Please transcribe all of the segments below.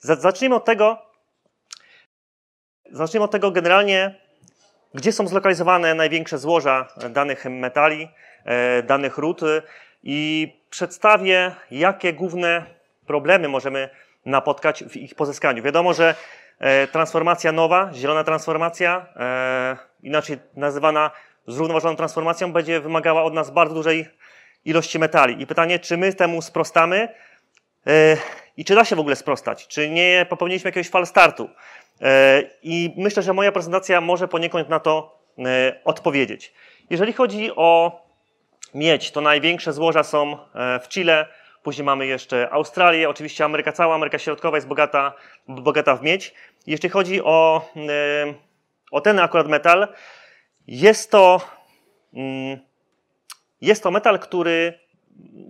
Zacznijmy od tego, zacznijmy od tego generalnie, gdzie są zlokalizowane największe złoża danych metali, e, danych ród i przedstawię, jakie główne problemy możemy napotkać w ich pozyskaniu. Wiadomo, że e, transformacja nowa, zielona transformacja, e, inaczej nazywana zrównoważoną transformacją, będzie wymagała od nas bardzo dużej ilości metali. I pytanie, czy my temu sprostamy i czy da się w ogóle sprostać? Czy nie popełniliśmy jakiegoś fal startu? E, I myślę, że moja prezentacja może poniekąd na to e, odpowiedzieć. Jeżeli chodzi o miedź, to największe złoża są e, w Chile, później mamy jeszcze Australię, oczywiście Ameryka cała, Ameryka Środkowa jest bogata, bogata w miedź. Jeśli chodzi o, o ten akurat metal, jest to, mm, jest to metal, który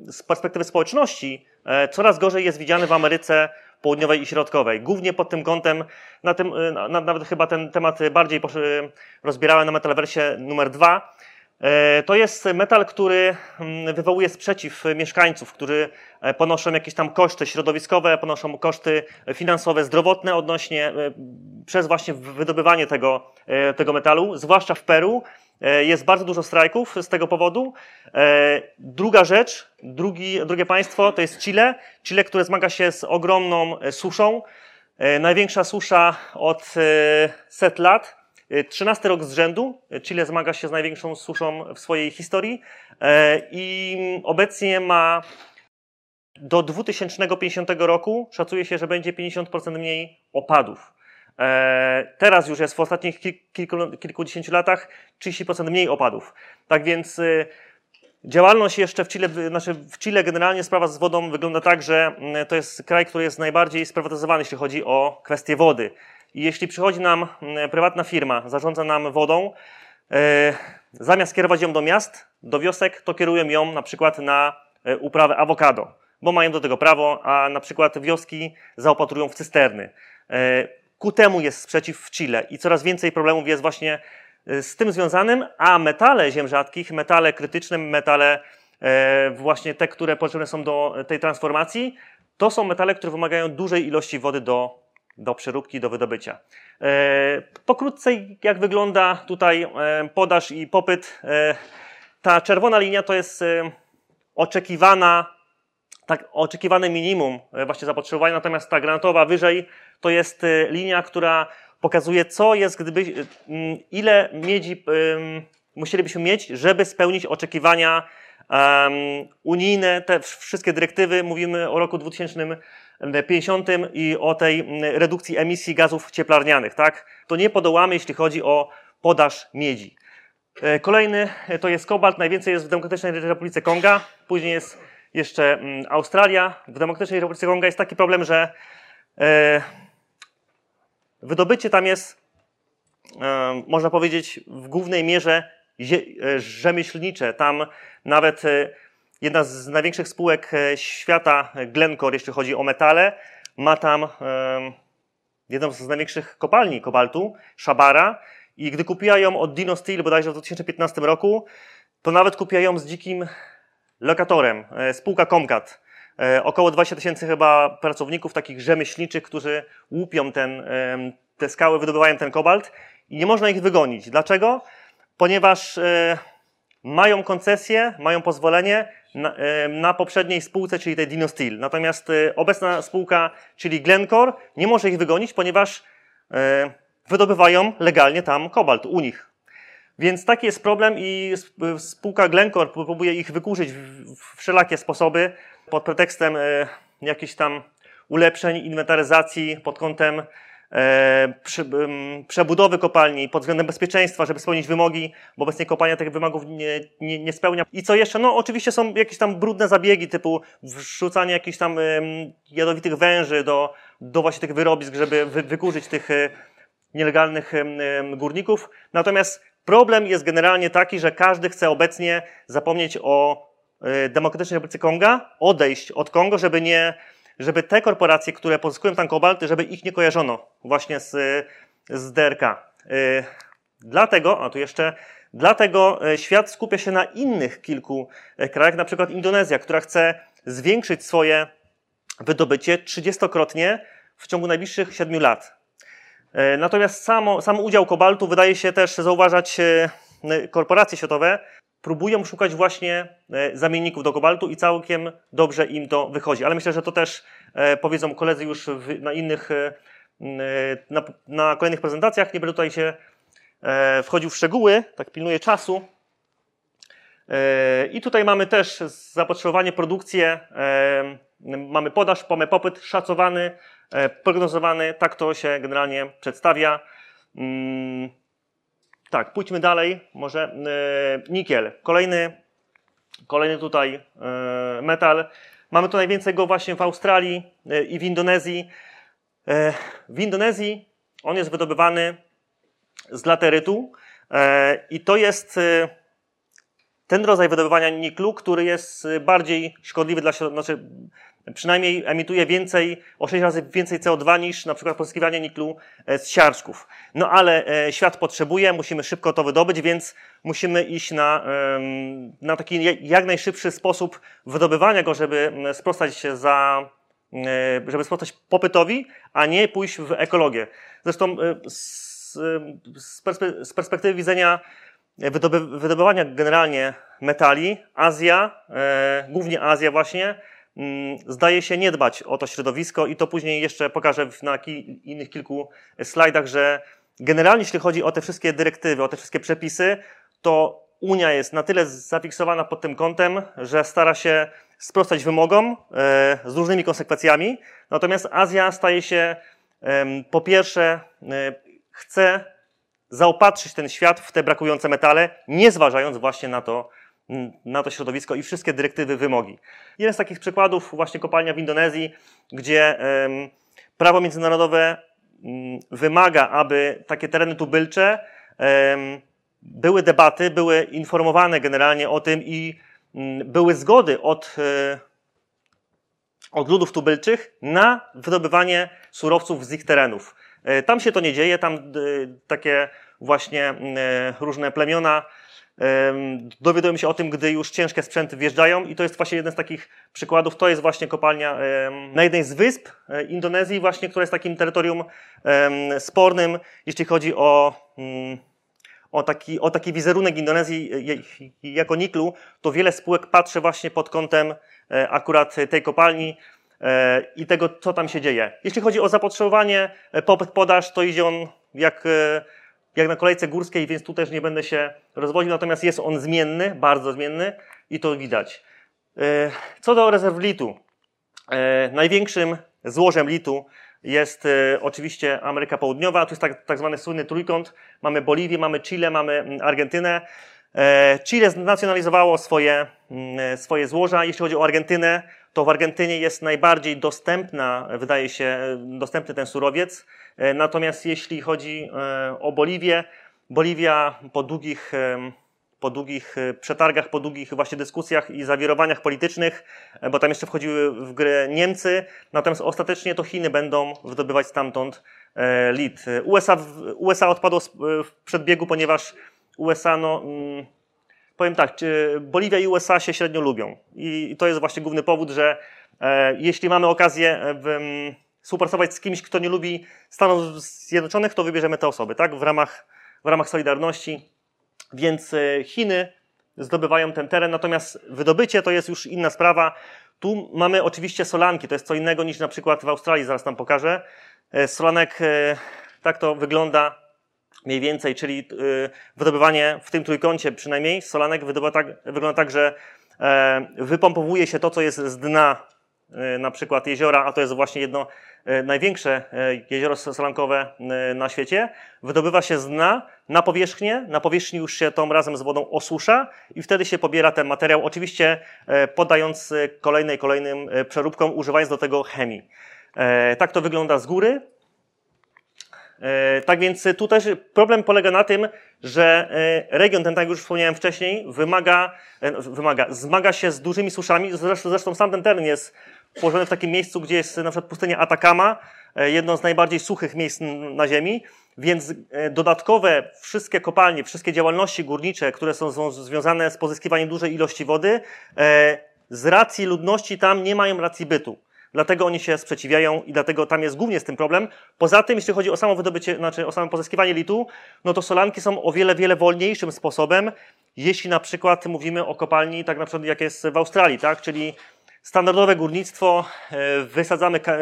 z perspektywy społeczności coraz gorzej jest widziany w Ameryce południowej i środkowej. Głównie pod tym kątem, na tym, y, na, nawet chyba ten temat bardziej rozbierałem na Metalversie numer dwa. E, to jest metal, który mm, wywołuje sprzeciw mieszkańców, którzy e, ponoszą jakieś tam koszty środowiskowe, ponoszą koszty finansowe, zdrowotne odnośnie e, przez właśnie wydobywanie tego, tego metalu, zwłaszcza w Peru. Jest bardzo dużo strajków z tego powodu. Druga rzecz, drugi, drugie państwo to jest Chile. Chile, które zmaga się z ogromną suszą. Największa susza od set lat. 13 rok z rzędu Chile zmaga się z największą suszą w swojej historii e, i obecnie ma do 2050 roku szacuje się, że będzie 50% mniej opadów. E, teraz już jest w ostatnich kilku, kilkudziesięciu latach 30% mniej opadów. Tak więc e, działalność jeszcze w Chile, znaczy w Chile generalnie sprawa z wodą wygląda tak, że to jest kraj, który jest najbardziej sprywatyzowany, jeśli chodzi o kwestię wody. I jeśli przychodzi nam mm, prywatna firma, zarządza nam wodą, e, zamiast kierować ją do miast, do wiosek, to kierują ją na przykład na e, uprawę awokado, bo mają do tego prawo, a na przykład wioski zaopatrują w cysterny. E, ku temu jest sprzeciw w Chile i coraz więcej problemów jest właśnie z tym związanym, a metale ziem rzadkich, metale krytyczne, metale właśnie te, które potrzebne są do tej transformacji, to są metale, które wymagają dużej ilości wody do do przeróbki, do wydobycia. E, pokrótce, jak wygląda tutaj e, podaż i popyt. E, ta czerwona linia to jest oczekiwana, tak, oczekiwane minimum właśnie zapotrzebowania, natomiast ta granatowa wyżej to jest linia, która pokazuje, co jest, gdyby, ile miedzi musielibyśmy mieć, żeby spełnić oczekiwania unijne, te wszystkie dyrektywy, mówimy o roku 2000 50 i o tej redukcji emisji gazów cieplarnianych, tak? To nie podołamy, jeśli chodzi o podaż miedzi. E, kolejny e, to jest kobalt, najwięcej jest w Demokratycznej Republice Konga, później jest jeszcze Australia. W Demokratycznej Republice Konga jest taki problem, że e, wydobycie tam jest, można powiedzieć, w głównej mierze rzemieślnicze. Tam nawet jedna z największych spółek e, świata, Glencore, jeśli chodzi o metale, ma tam jedną z największych kopalni kobaltu, Shabara, i gdy kupiła ją od Dino Steel bodajże w 2015 roku, to nawet kupiła ją z dzikim lokatorem, e, spółka Comcat. E, około 20 tysięcy chyba pracowników, takich rzemieślniczych, którzy łupią ten, te skały, wydobywają ten kobalt i nie można ich wygonić. Dlaczego? Ponieważ mają koncesję, mają pozwolenie na, na, poprzedniej spółce, czyli tej Dino Steel. Natomiast e, obecna spółka, czyli Glencore, nie może ich wygonić, ponieważ e, wydobywają legalnie tam kobalt u nich. Więc taki jest problem i spółka Glencore próbuje ich wykurzyć w wszelakie sposoby pod pretekstem e, jakichś tam ulepszeń, inwentaryzacji pod kątem E, przebudowy kopalni pod względem bezpieczeństwa, żeby spełnić wymogi, bo obecnie kopalnia tych wymogów nie, nie, nie, spełnia. I co jeszcze? No oczywiście są jakieś tam brudne zabiegi, typu wrzucanie jakichś tam jadowitych węży do, do właśnie tych wyrobisk, żeby wy, wykurzyć tych e, nielegalnych górników. Natomiast problem jest generalnie taki, że każdy chce obecnie zapomnieć o e, Demokratycznej Republice Konga, odejść od Kongo, żeby nie żeby te korporacje, które pozyskują tam kobalt, żeby ich nie kojarzono właśnie z, z DRK. Y, dlatego, a tu jeszcze, dlatego y, świat skupia się na innych kilku krajach, na przykład Indonezja, która chce zwiększyć swoje wydobycie trzydziestokrotnie w ciągu najbliższych 7 lat. Natomiast samo, sam udział kobaltu wydaje się też zauważać korporacje światowe, próbują szukać właśnie zamienników do kobaltu i całkiem dobrze im to wychodzi. Ale myślę, że to też powiedzą koledzy już na innych, na, na kolejnych prezentacjach. Nie będę tutaj się wchodził w szczegóły, tak pilnuję czasu. I tutaj mamy też zapotrzebowanie, produkcję, mamy podaż, mamy popyt szacowany, e, prognozowany, tak to się generalnie przedstawia. Mm, tak, pójdźmy dalej, może e, nikiel, kolejny, kolejny tutaj e, metal. Mamy tu najwięcej go właśnie w Australii i w Indonezji. W Indonezji on jest wydobywany z laterytu i to jest ten rodzaj wydobywania niklu, który jest bardziej szkodliwy dla środowiska, znaczy przynajmniej emituje więcej, o 6 razy więcej CO2 niż na przykład pozyskiwanie niklu e, z siarczków. No ale e, świat potrzebuje, musimy szybko to wydobyć, więc musimy iść na, na taki jak najszybszy sposób wydobywania go, żeby sprostać się za, e, żeby sprostać popytowi, a nie pójść w ekologię. Zresztą z, z perspektywy widzenia wydoby, wydobywania generalnie metali, Azja, głównie Azja właśnie, zdaje się nie dbać o to środowisko i to później jeszcze pokażę na innych kilku slajdach, że generalnie jeśli chodzi o te wszystkie dyrektywy, o te wszystkie przepisy, to Unia jest na tyle zafiksowana pod tym kątem, że stara się sprostać wymogom e, z różnymi konsekwencjami, natomiast Azja staje się po pierwsze e, chce zaopatrzyć ten świat w te brakujące metale, nie zważając właśnie na to, mm, na to środowisko i wszystkie dyrektywy, wymogi. Jeden z takich przykładów, właśnie kopalnia w Indonezji, gdzie prawo międzynarodowe um, wymaga, aby takie tereny tubylcze były debaty, były informowane generalnie o tym i mm, były zgody od, e, od ludów tubylczych na wydobywanie surowców z ich terenów. E, tam się to nie dzieje, tam e, takie właśnie e, różne plemiona dowiadują się o tym, gdy już ciężkie sprzęty wjeżdżają i to jest właśnie jeden z takich przykładów. To jest właśnie kopalnia na jednej z wysp Indonezji właśnie, która jest takim terytorium spornym, jeśli chodzi o mm, o taki, o taki wizerunek Indonezji jako niklu, to wiele spółek patrzy właśnie pod kątem akurat tej kopalni, E, i tego, co tam się dzieje. Jeśli chodzi o zapotrzebowanie, e, popyt, podaż, to idzie on jak, e, jak na kolejce górskiej, więc tu też nie będę się rozwodził, natomiast jest on zmienny, bardzo zmienny i to widać. Co do rezerw litu. Największym złożem litu jest oczywiście Ameryka Południowa, tu jest tak, tak zwany słynny trójkąt. Mamy Boliwię, mamy Chile, mamy mm, Argentynę. Chile znacjonalizowało swoje, mm, swoje złoża. Jeśli chodzi o Argentynę, to w Argentynie jest najbardziej dostępna, wydaje się, dostępny ten surowiec. E, natomiast jeśli chodzi e, o Boliwię, Boliwia po długich, e, po długich przetargach, po długich właśnie dyskusjach i zawirowaniach politycznych, bo tam jeszcze wchodziły w grę Niemcy, natomiast ostatecznie to Chiny będą wydobywać stamtąd lit. USA, USA odpadło w przedbiegu, ponieważ USA no, mm, powiem tak, Boliwia i USA się średnio lubią. I to jest właśnie główny powód, że e, jeśli mamy okazję e, w, m, współpracować z kimś, kto nie lubi Stanów Zjednoczonych, to wybierzemy te osoby, tak? W ramach, w ramach Solidarności. Więc e, Chiny zdobywają ten teren, natomiast wydobycie to jest już inna sprawa. Tu mamy oczywiście solanki, to jest co innego niż na przykład w Australii, zaraz tam pokażę. Solanek, tak to wygląda mniej więcej, czyli y, wydobywanie w tym trójkącie przynajmniej solanek wydobywa tak, wygląda tak, że e, wypompowuje się to, co jest z dna e, na przykład jeziora, a to jest właśnie jedno e, największe jezioro solankowe na świecie, wydobywa się z dna na powierzchnię, na powierzchni już się tą razem z wodą osusza i wtedy się pobiera ten materiał, oczywiście podając kolejnej, kolejnym przeróbkom, używając do tego chemii. Tak to wygląda z góry. E, tak więc tu też problem polega na tym, że e, region ten, tak jak już wspomniałem wcześniej, wymaga, e, wymaga zmaga się z dużymi suszami. Zresztą, zresztą sam ten teren jest położony w takim miejscu, gdzie jest na przykład pustynia Atacama, jedno z najbardziej suchych miejsc na Ziemi, więc dodatkowe wszystkie kopalnie, wszystkie działalności górnicze, które są związane z pozyskiwaniem dużej ilości wody, z racji ludności tam nie mają racji bytu. Dlatego oni się sprzeciwiają i dlatego tam jest głównie z tym problem. Poza tym, jeśli chodzi o samo wydobycie, znaczy o samo pozyskiwanie litu, no to solanki są o wiele, wiele wolniejszym sposobem, jeśli na przykład mówimy o kopalni, tak na przykład jak jest w Australii, tak? Czyli standardowe górnictwo, e, wysadzamy, e,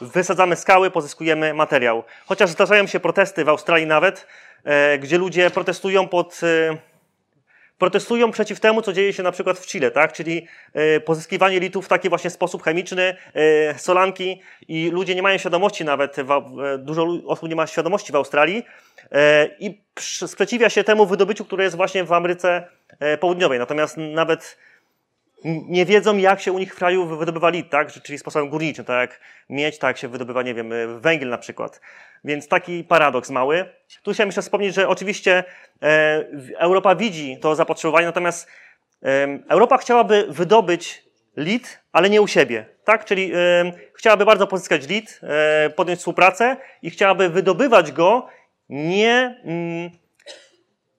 wysadzamy skały, pozyskujemy materiał. Chociaż zdarzają się protesty w Australii nawet, e, gdzie ludzie protestują pod protestują przeciw temu, co dzieje się na przykład w Chile, tak? czyli e, pozyskiwanie litu w taki właśnie sposób chemiczny, e, solanki i ludzie nie mają świadomości nawet, e, dużo osób nie ma świadomości w Australii i sprzeciwia się temu wydobyciu, które jest właśnie w Ameryce Południowej. Natomiast nawet nie wiedzą, jak się u nich w kraju wydobywa lit, tak? czyli sposobem górniczym, tak jak miedź, tak jak się wydobywa, nie wiem, węgiel na przykład. Więc taki paradoks mały. Tu chciałem jeszcze wspomnieć, że oczywiście e, Europa widzi to zapotrzebowanie, natomiast e, Europa chciałaby wydobyć lit, ale nie u siebie, tak? Czyli e, chciałaby bardzo pozyskać lit, e, podjąć współpracę i chciałaby wydobywać go nie... Mm,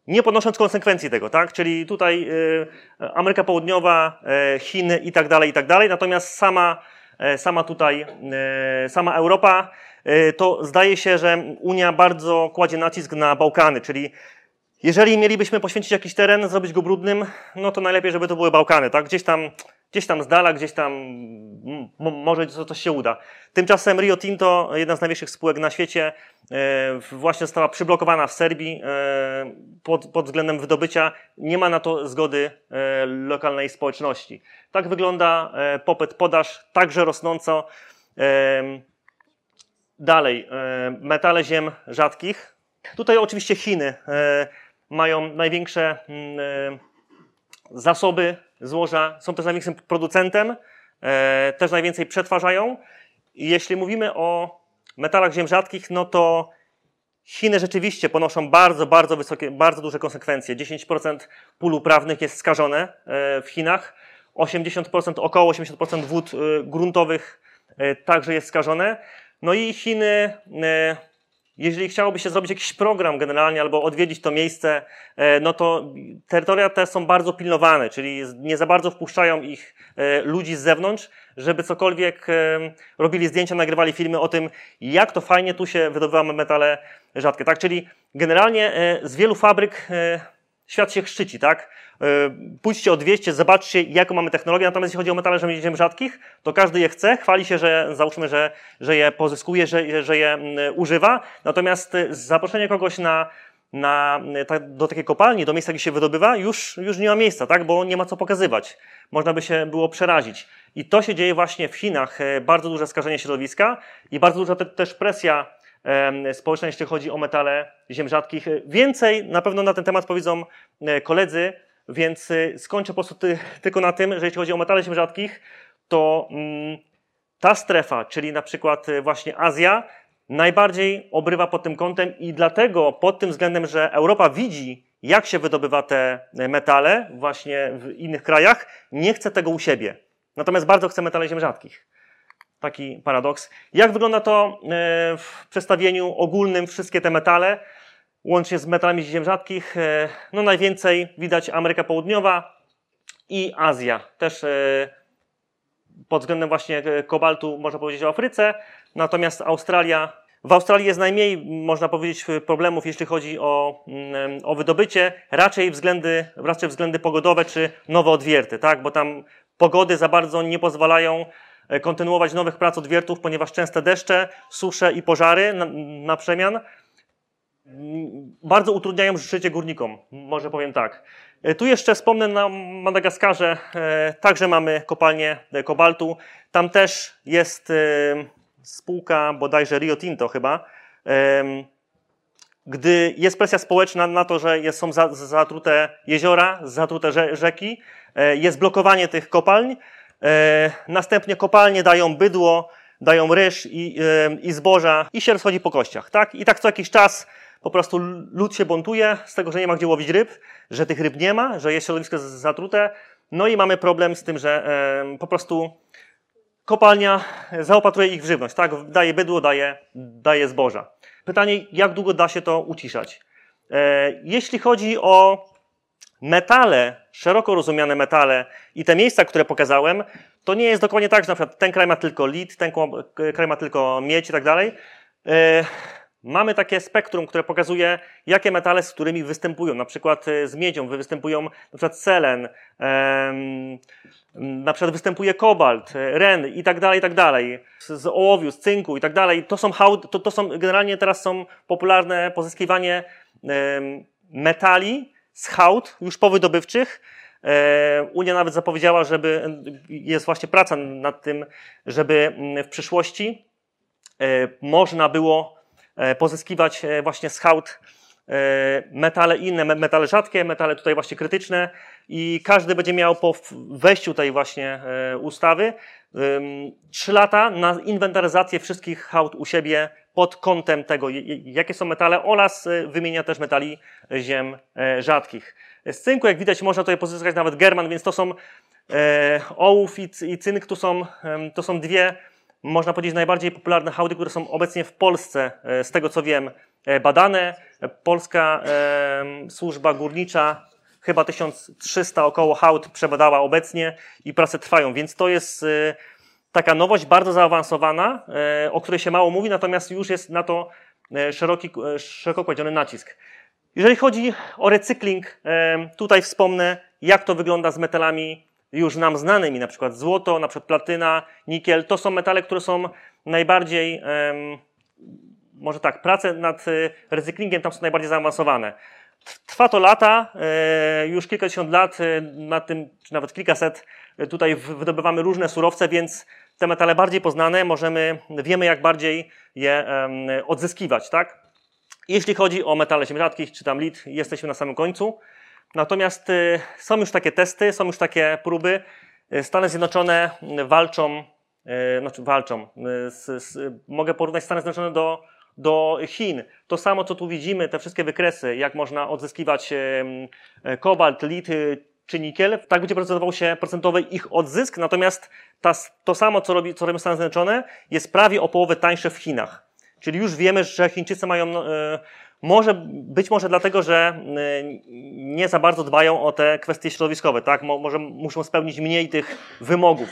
nie ponosząc konsekwencji tego, tak? Czyli tutaj y, Ameryka Południowa, y, Chiny i tak dalej, i tak dalej. Natomiast sama, y, sama tutaj, sama Europa, to zdaje się, że Unia bardzo kładzie nacisk na Bałkany, czyli jeżeli mielibyśmy poświęcić jakiś teren, zrobić go brudnym, no to najlepiej, żeby to były Bałkany, tak? Gdzieś tam, gdzieś tam z dala, gdzieś tam może coś się uda. Tymczasem Rio Tinto, jedna z największych spółek na świecie, e, właśnie została przyblokowana w Serbii e, pod, pod względem wydobycia. Nie ma na to zgody e, lokalnej społeczności. Tak wygląda popyt, podaż, także rosnąco. Dalej, metale ziem rzadkich. Tutaj oczywiście Chiny mają największe zasoby złoża, są też największym producentem, też najwięcej przetwarzają. I jeśli mówimy o metalach ziem rzadkich, no to Chiny rzeczywiście ponoszą bardzo, bardzo wysokie, bardzo duże konsekwencje. 10% pól uprawnych jest skażone e, w Chinach, 80%, około 80% wód e, gruntowych e, także jest skażone. No i Chiny jeżeli chciałoby się zrobić jakiś program generalnie albo odwiedzić to miejsce, e, no to terytoria te są bardzo pilnowane, czyli nie za bardzo wpuszczają ich e, ludzi z zewnątrz, żeby cokolwiek e, robili zdjęcia, nagrywali filmy o tym, jak to fajnie tu się wydobywa metale rzadkie, tak? Czyli generalnie z wielu fabryk świat się chrzci, tak? E, pójdźcie, odwieźcie, zobaczcie, jaką mamy technologię. Natomiast jeśli chodzi o metale ziem rzadkich, to każdy je chce, chwali się, że załóżmy, że, że je pozyskuje, że, że je używa. Natomiast e, zaproszenie kogoś na, na, do takiej kopalni, do miejsca, gdzie się wydobywa, już, już nie ma miejsca, tak? bo nie ma co pokazywać. Można by się było przerazić. I to się dzieje właśnie w Chinach. E, bardzo duże skażenie środowiska i bardzo duża te, też presja społeczna, jeśli chodzi o metale ziem rzadkich. Więcej na pewno na ten temat powiedzą e, koledzy, więc e, skończę po prostu ty, tylko na tym, że jeśli chodzi o metale ziem rzadkich, to mm, ta strefa, czyli na przykład e, właśnie Azja, najbardziej obrywa pod tym kątem i dlatego pod tym względem, że Europa widzi, jak się wydobywa te metale właśnie w innych krajach, nie chce tego u siebie. Natomiast bardzo chce metale ziem rzadkich. Taki paradoks. Jak wygląda to e, w przedstawieniu ogólnym wszystkie te metale, łącznie z metalami ziem rzadkich? E, no najwięcej widać Ameryka Południowa i Azja. Też e, pod względem właśnie kobaltu można powiedzieć o Afryce, natomiast Australia w Australii jest najmniej, można powiedzieć, problemów, jeśli chodzi o, mm, o wydobycie, raczej względy, raczej względy pogodowe czy nowe odwierty, tak? bo tam pogody za bardzo nie pozwalają kontynuować nowych prac odwiertów, ponieważ częste deszcze, susze i pożary na, na przemian bardzo utrudniają życie górnikom, może powiem tak. E, tu jeszcze wspomnę na Madagaskarze, e, także mamy kopalnię kobaltu. Tam też jest spółka, bodajże Rio Tinto chyba, gdy jest presja społeczna na to, że są zatrute jeziora, zatrute rzeki, jest blokowanie tych kopalń, E, następnie kopalnie dają bydło, dają ryż i, e, i zboża i się rozchodzi po kościach. Tak? I tak co jakiś czas po prostu lud się buntuje z tego, że nie ma gdzie łowić ryb, że tych ryb nie ma, że jest środowisko zatrute. No i mamy problem z tym, że e, po prostu kopalnia zaopatruje ich w żywność. Tak? Daje bydło, daje, daje zboża. Pytanie, jak długo da się to uciszać? Jeśli chodzi o metale, szeroko rozumiane metale i te miejsca, które pokazałem, to nie jest dokładnie tak, że na przykład ten kraj ma tylko lit, ten kraj ma tylko miedź i tak dalej. E, mamy takie spektrum, które pokazuje, jakie metale z którymi występują. Na przykład e, z miedzią występują na przykład selen, na przykład występuje kobalt, e, ren i tak dalej, i tak dalej. Z ołowiu, z cynku i tak dalej. To są, to, to są generalnie teraz są popularne pozyskiwanie metali z hałd już powydobywczych. E, Unia nawet zapowiedziała, żeby jest właśnie praca nad tym, żeby w przyszłości można było E, pozyskiwać e, właśnie z hałd e, metale inne, metale rzadkie, metale tutaj właśnie krytyczne i każdy będzie miał po wejściu tej właśnie ustawy trzy lata na inwentaryzację wszystkich hałd u siebie pod kątem tego, jakie są metale oraz wymienia też metali ziem rzadkich. Z cynku, jak widać, można tutaj pozyskać nawet german, więc to są ołów i cynk, to są, to są dwie można powiedzieć, najbardziej popularne hałdy, które są obecnie w Polsce, e, z tego co wiem, e, badane. Polska e, służba górnicza chyba 1300 około hałd przebadała obecnie i prace trwają, więc to jest taka nowość bardzo zaawansowana, o której się mało mówi, natomiast już jest na to szeroki, szeroko kładziony nacisk. Jeżeli chodzi o recykling, tutaj wspomnę, jak to wygląda z metalami już nam znanymi, na przykład złoto, na przykład platyna, nikiel, to są metale, które są najbardziej, może tak, prace nad y, recyklingiem tam są najbardziej zaawansowane. Trwa to lata, e, już kilkadziesiąt lat, e, na tym, czy nawet kilkaset, tutaj wydobywamy różne surowce, więc te metale bardziej poznane możemy, wiemy jak bardziej je odzyskiwać, tak? Jeśli chodzi o metale ziem rzadkich, czy tam lit, jesteśmy na samym końcu. Natomiast y, są już takie testy, są już takie próby. Y, Stany Zjednoczone walczą, y, znaczy walczą, z, z, mogę porównać Stany Zjednoczone do, do Chin. To samo, co tu widzimy, te wszystkie wykresy, jak można odzyskiwać kobalt, lit czy nikiel, tak będzie procentował się procentowy ich odzysk, natomiast ta, to samo, co, robi, co robią Stany Zjednoczone, jest prawie o połowę tańsze w Chinach. Czyli już wiemy, że Chińczycy mają może, być może dlatego, że y, nie za bardzo dbają o te kwestie środowiskowe, tak? Może muszą spełnić mniej tych wymogów.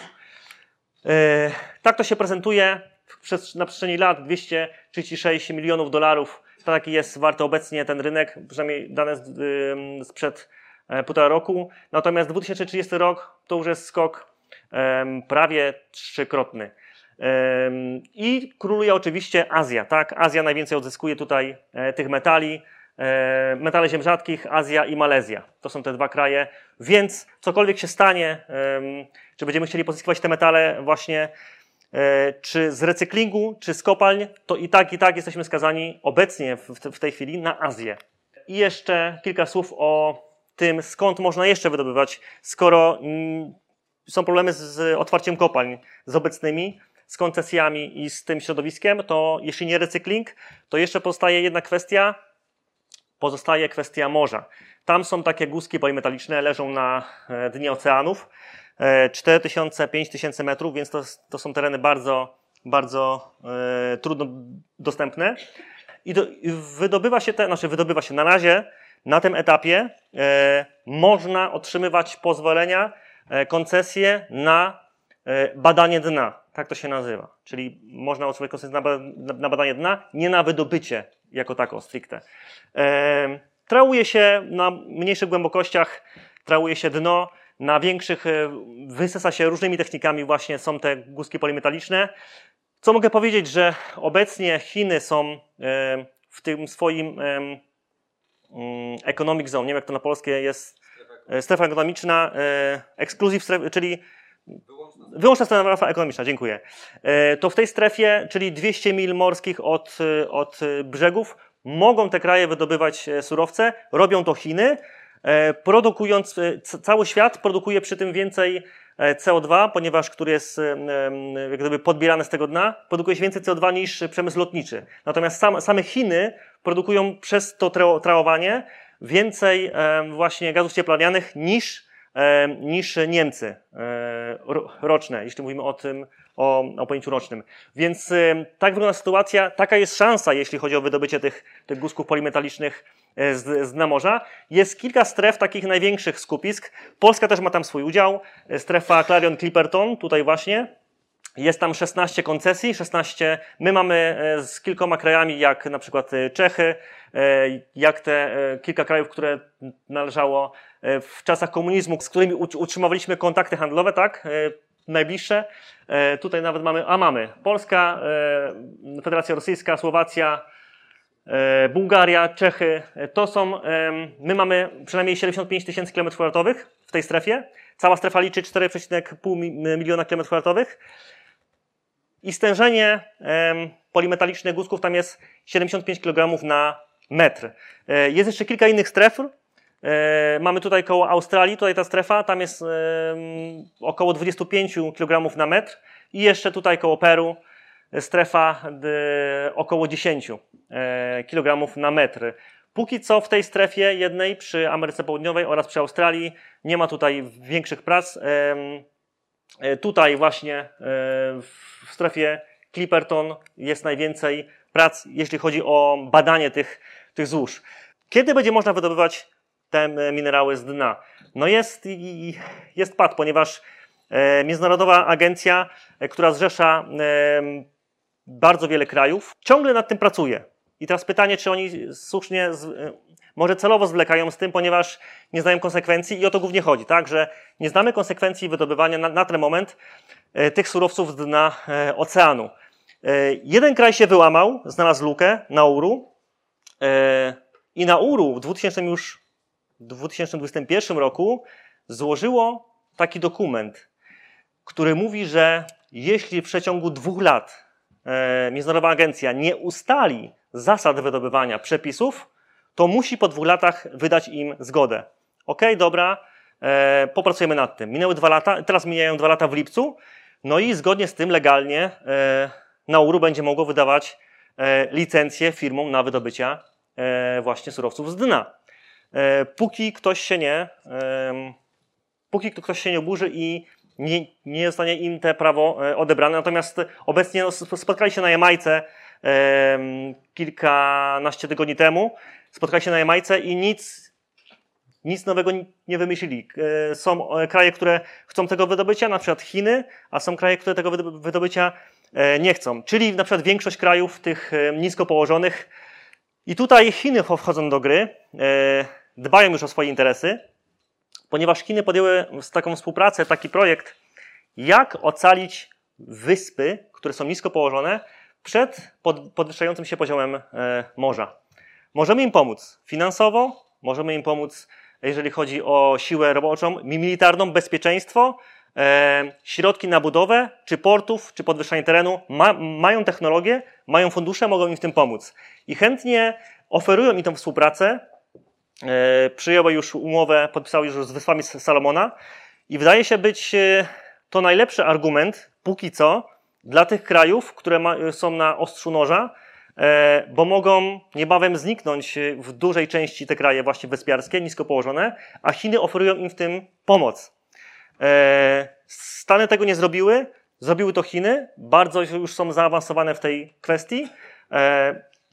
Y, tak to się prezentuje na przestrzeni lat 236 milionów dolarów. Tak jest warty obecnie ten rynek, przynajmniej dane y, sprzed e, półtora roku. Natomiast 2030 rok to już jest skok prawie trzykrotny. I króluje oczywiście Azja, tak? Azja najwięcej odzyskuje tutaj e, tych metali. E, metale ziem rzadkich, Azja i Malezja. To są te dwa kraje. Więc cokolwiek się stanie, czy będziemy chcieli pozyskiwać te metale właśnie e, czy z recyklingu, czy z kopalń, to i tak, i tak jesteśmy skazani obecnie w tej chwili na Azję. I jeszcze kilka słów o tym, skąd można jeszcze wydobywać, skoro mm, są problemy z otwarciem kopalń z obecnymi, z koncesjami i z tym środowiskiem, to jeśli nie recykling, to jeszcze pozostaje jedna kwestia, pozostaje kwestia morza. Tam są takie guzki polimetaliczne, leżą na e, dnie oceanów, 4000-5000 e, metrów, więc to, to są tereny bardzo, bardzo e, trudno dostępne. I, do, I, wydobywa się te, znaczy wydobywa się na razie, na tym etapie można otrzymywać pozwolenia, koncesje na badanie dna. Tak to się nazywa. Czyli można otrzymać koncesję na, badanie dna, nie na wydobycie jako tako stricte. E, trałuje się na mniejszych głębokościach, trałuje się dno, na większych e, wysysa się różnymi technikami właśnie są te guzki polimetaliczne. Co mogę powiedzieć, że obecnie Chiny są e, w tym swoim e, mm, economic zone, nie wiem jak to na polskie jest, strefa ekonomiczna, exclusive stref, czyli Wyłączna strefa ekonomiczna, dziękuję. E, to w tej strefie, czyli 200 mil morskich od, e, od brzegów, mogą te kraje wydobywać e, surowce. Robią to Chiny, produkując, cały świat produkuje przy tym więcej CO2, ponieważ który jest jak gdyby podbierany z tego dna, produkuje się więcej CO2 niż przemysł lotniczy. Natomiast sam, same Chiny produkują przez to trałowanie więcej właśnie gazów cieplarnianych niż niż Niemcy e, roczne, jeśli mówimy o tym, o, o pojęciu rocznym. Więc tak wygląda sytuacja, taka jest szansa, jeśli chodzi o wydobycie tych, tych guzków polimetalicznych z, z dna morza. Jest kilka stref takich największych skupisk. Polska też ma tam swój udział. Strefa Clarion Clipperton, tutaj właśnie. Jest tam 16 koncesji, 16. My mamy z kilkoma krajami, jak na przykład Czechy, jak te kilka krajów, które należało w czasach komunizmu, z którymi utrzymywaliśmy kontakty handlowe, tak? najbliższe. E, tutaj nawet mamy, a mamy Polska, e, Federacja Rosyjska, Słowacja, e, Bułgaria, Czechy. To są, my mamy przynajmniej 75 tysięcy km2 w tej strefie. Cała strefa liczy 4,5 miliona km2. I stężenie polimetalicznych guzków tam jest 75 kg na metr. Jest jeszcze kilka innych stref, E, mamy tutaj koło Australii, tutaj ta strefa, tam jest około 25 kg na metr i jeszcze tutaj koło Peru strefa około 10 e, kg na metr. Póki co w tej strefie jednej przy Ameryce Południowej oraz przy Australii nie ma tutaj większych prac. E, tutaj właśnie w strefie Clipperton jest najwięcej prac, jeśli chodzi o badanie tych, tych złóż. Kiedy będzie można wydobywać te minerały z dna. No jest, jest pad, ponieważ e, Międzynarodowa Agencja, e, która zrzesza e, bardzo wiele krajów, ciągle nad tym pracuje. I teraz pytanie, czy oni słusznie, może celowo zwlekają z tym, ponieważ nie znają konsekwencji i o to głównie chodzi, tak, że nie znamy konsekwencji wydobywania na, na ten moment tych surowców z dna oceanu. Jeden kraj się wyłamał, znalazł lukę, Nauru, i Nauru w 2000 już 2021 roku złożyło taki dokument, który mówi, że jeśli w przeciągu dwóch lat e, Międzynarodowa Agencja nie ustali zasad wydobywania przepisów, to musi po dwóch latach wydać im zgodę. Ok, dobra, e, popracujemy nad tym. Minęły dwa lata, teraz mijają dwa lata w lipcu, no i zgodnie z tym legalnie e, Nauru będzie mogło wydawać e, licencje firmom na wydobycia e, właśnie surowców z dna. E, póki ktoś się nie, póki ktoś się nie oburzy i nie, nie zostanie im te prawo e, odebrane. Natomiast obecnie no, spotkali się na Jamajce kilkanaście tygodni temu. Spotkali się na Jamajce i nic, nic nowego nie wymyślili. E, są kraje, które chcą tego wydobycia, na przykład Chiny, a są kraje, które tego wydobycia nie chcą. Czyli na przykład większość krajów tych nisko położonych. I tutaj Chiny wchodzą do gry dbają już o swoje interesy, ponieważ Chiny podjęły taką współpracę taki projekt, jak ocalić wyspy, które są nisko położone, przed podwyższającym się poziomem e, morza. Możemy im pomóc finansowo, możemy im pomóc, jeżeli chodzi o siłę roboczą, militarną, bezpieczeństwo, e, środki na budowę, czy portów, czy podwyższanie terenu. Ma, mają technologię, mają fundusze, mogą im w tym pomóc. I chętnie oferują im tę współpracę, przyjęły już umowę, podpisały już z Wyspami Salomona i wydaje się być e, to najlepszy argument, póki co, dla tych krajów, które ma, są na ostrzu noża, e, bo mogą niebawem zniknąć w dużej części te kraje właśnie wyspiarskie, nisko położone, a Chiny oferują im w tym pomoc. Stany tego nie zrobiły, zrobiły to Chiny, bardzo już są zaawansowane w tej kwestii.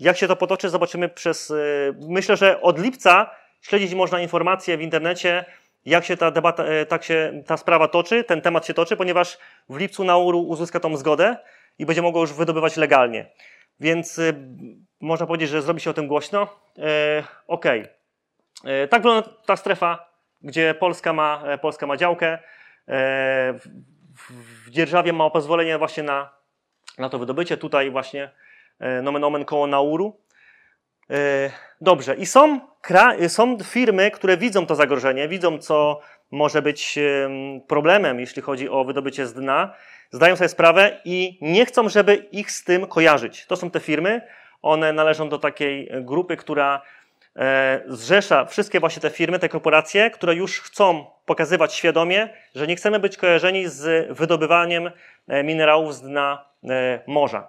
Jak się to potoczy, zobaczymy przez. Y, myślę, że od lipca śledzić można informacje w internecie, jak się ta debata, y, tak się ta sprawa toczy, ten temat się toczy, ponieważ w lipcu Nauru uzyska tą zgodę i będzie mogło już wydobywać legalnie. Więc y, można powiedzieć, że zrobi się o tym głośno. Okay. Tak wygląda ta strefa, gdzie Polska ma, Polska ma działkę. W Dzierżawie ma pozwolenie właśnie na, na to wydobycie. Tutaj właśnie nomen omen koło Nauru. E, dobrze, i są, są firmy, które widzą to zagrożenie, widzą, co może być problemem, jeśli chodzi o wydobycie z dna, zdają sobie sprawę i nie chcą, żeby ich z tym kojarzyć. To są te firmy, one należą do takiej grupy, która e, zrzesza wszystkie właśnie te firmy, te korporacje, które już chcą pokazywać świadomie, że nie chcemy być kojarzeni z wydobywaniem minerałów z dna morza.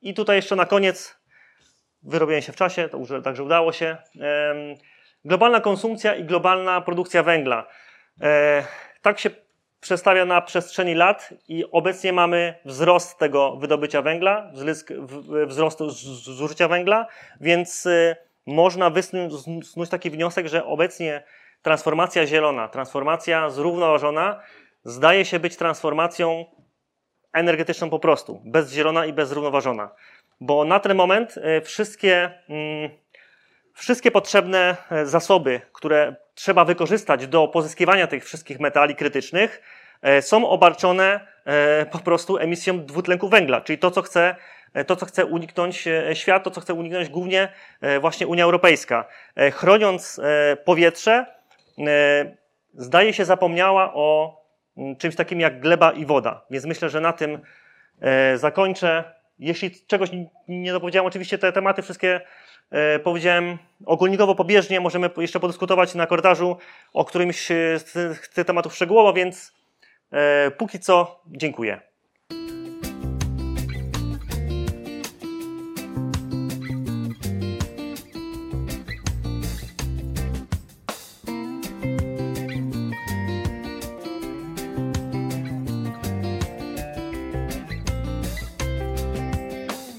I tutaj jeszcze na koniec, wyrobienie się w czasie, to także udało się. Globalna konsumpcja i globalna produkcja węgla. E, tak się przedstawia na przestrzeni lat i obecnie mamy wzrost tego wydobycia węgla, wzrost zużycia węgla, więc e, można wysnuć taki wniosek, że obecnie transformacja zielona, transformacja zrównoważona zdaje się być transformacją energetyczną po prostu, bezzielona i bezzrównoważona. Bo na ten moment e, wszystkie, mm, wszystkie potrzebne e, zasoby, które trzeba wykorzystać do pozyskiwania tych wszystkich metali krytycznych, e, są obarczone po prostu emisją dwutlenku węgla, czyli to, co chce to, co chce uniknąć świat, to, co chce uniknąć głównie właśnie Unia Europejska. Chroniąc powietrze, zdaje się zapomniała o czymś takim jak gleba i woda. Więc myślę, że na tym zakończę. Jeśli czegoś nie dopowiedziałem, oczywiście te tematy wszystkie e, powiedziałem ogólnikowo, pobieżnie, możemy jeszcze podyskutować na korytarzu o którymś z tych tematów szczegółowo, więc e, póki co dziękuję.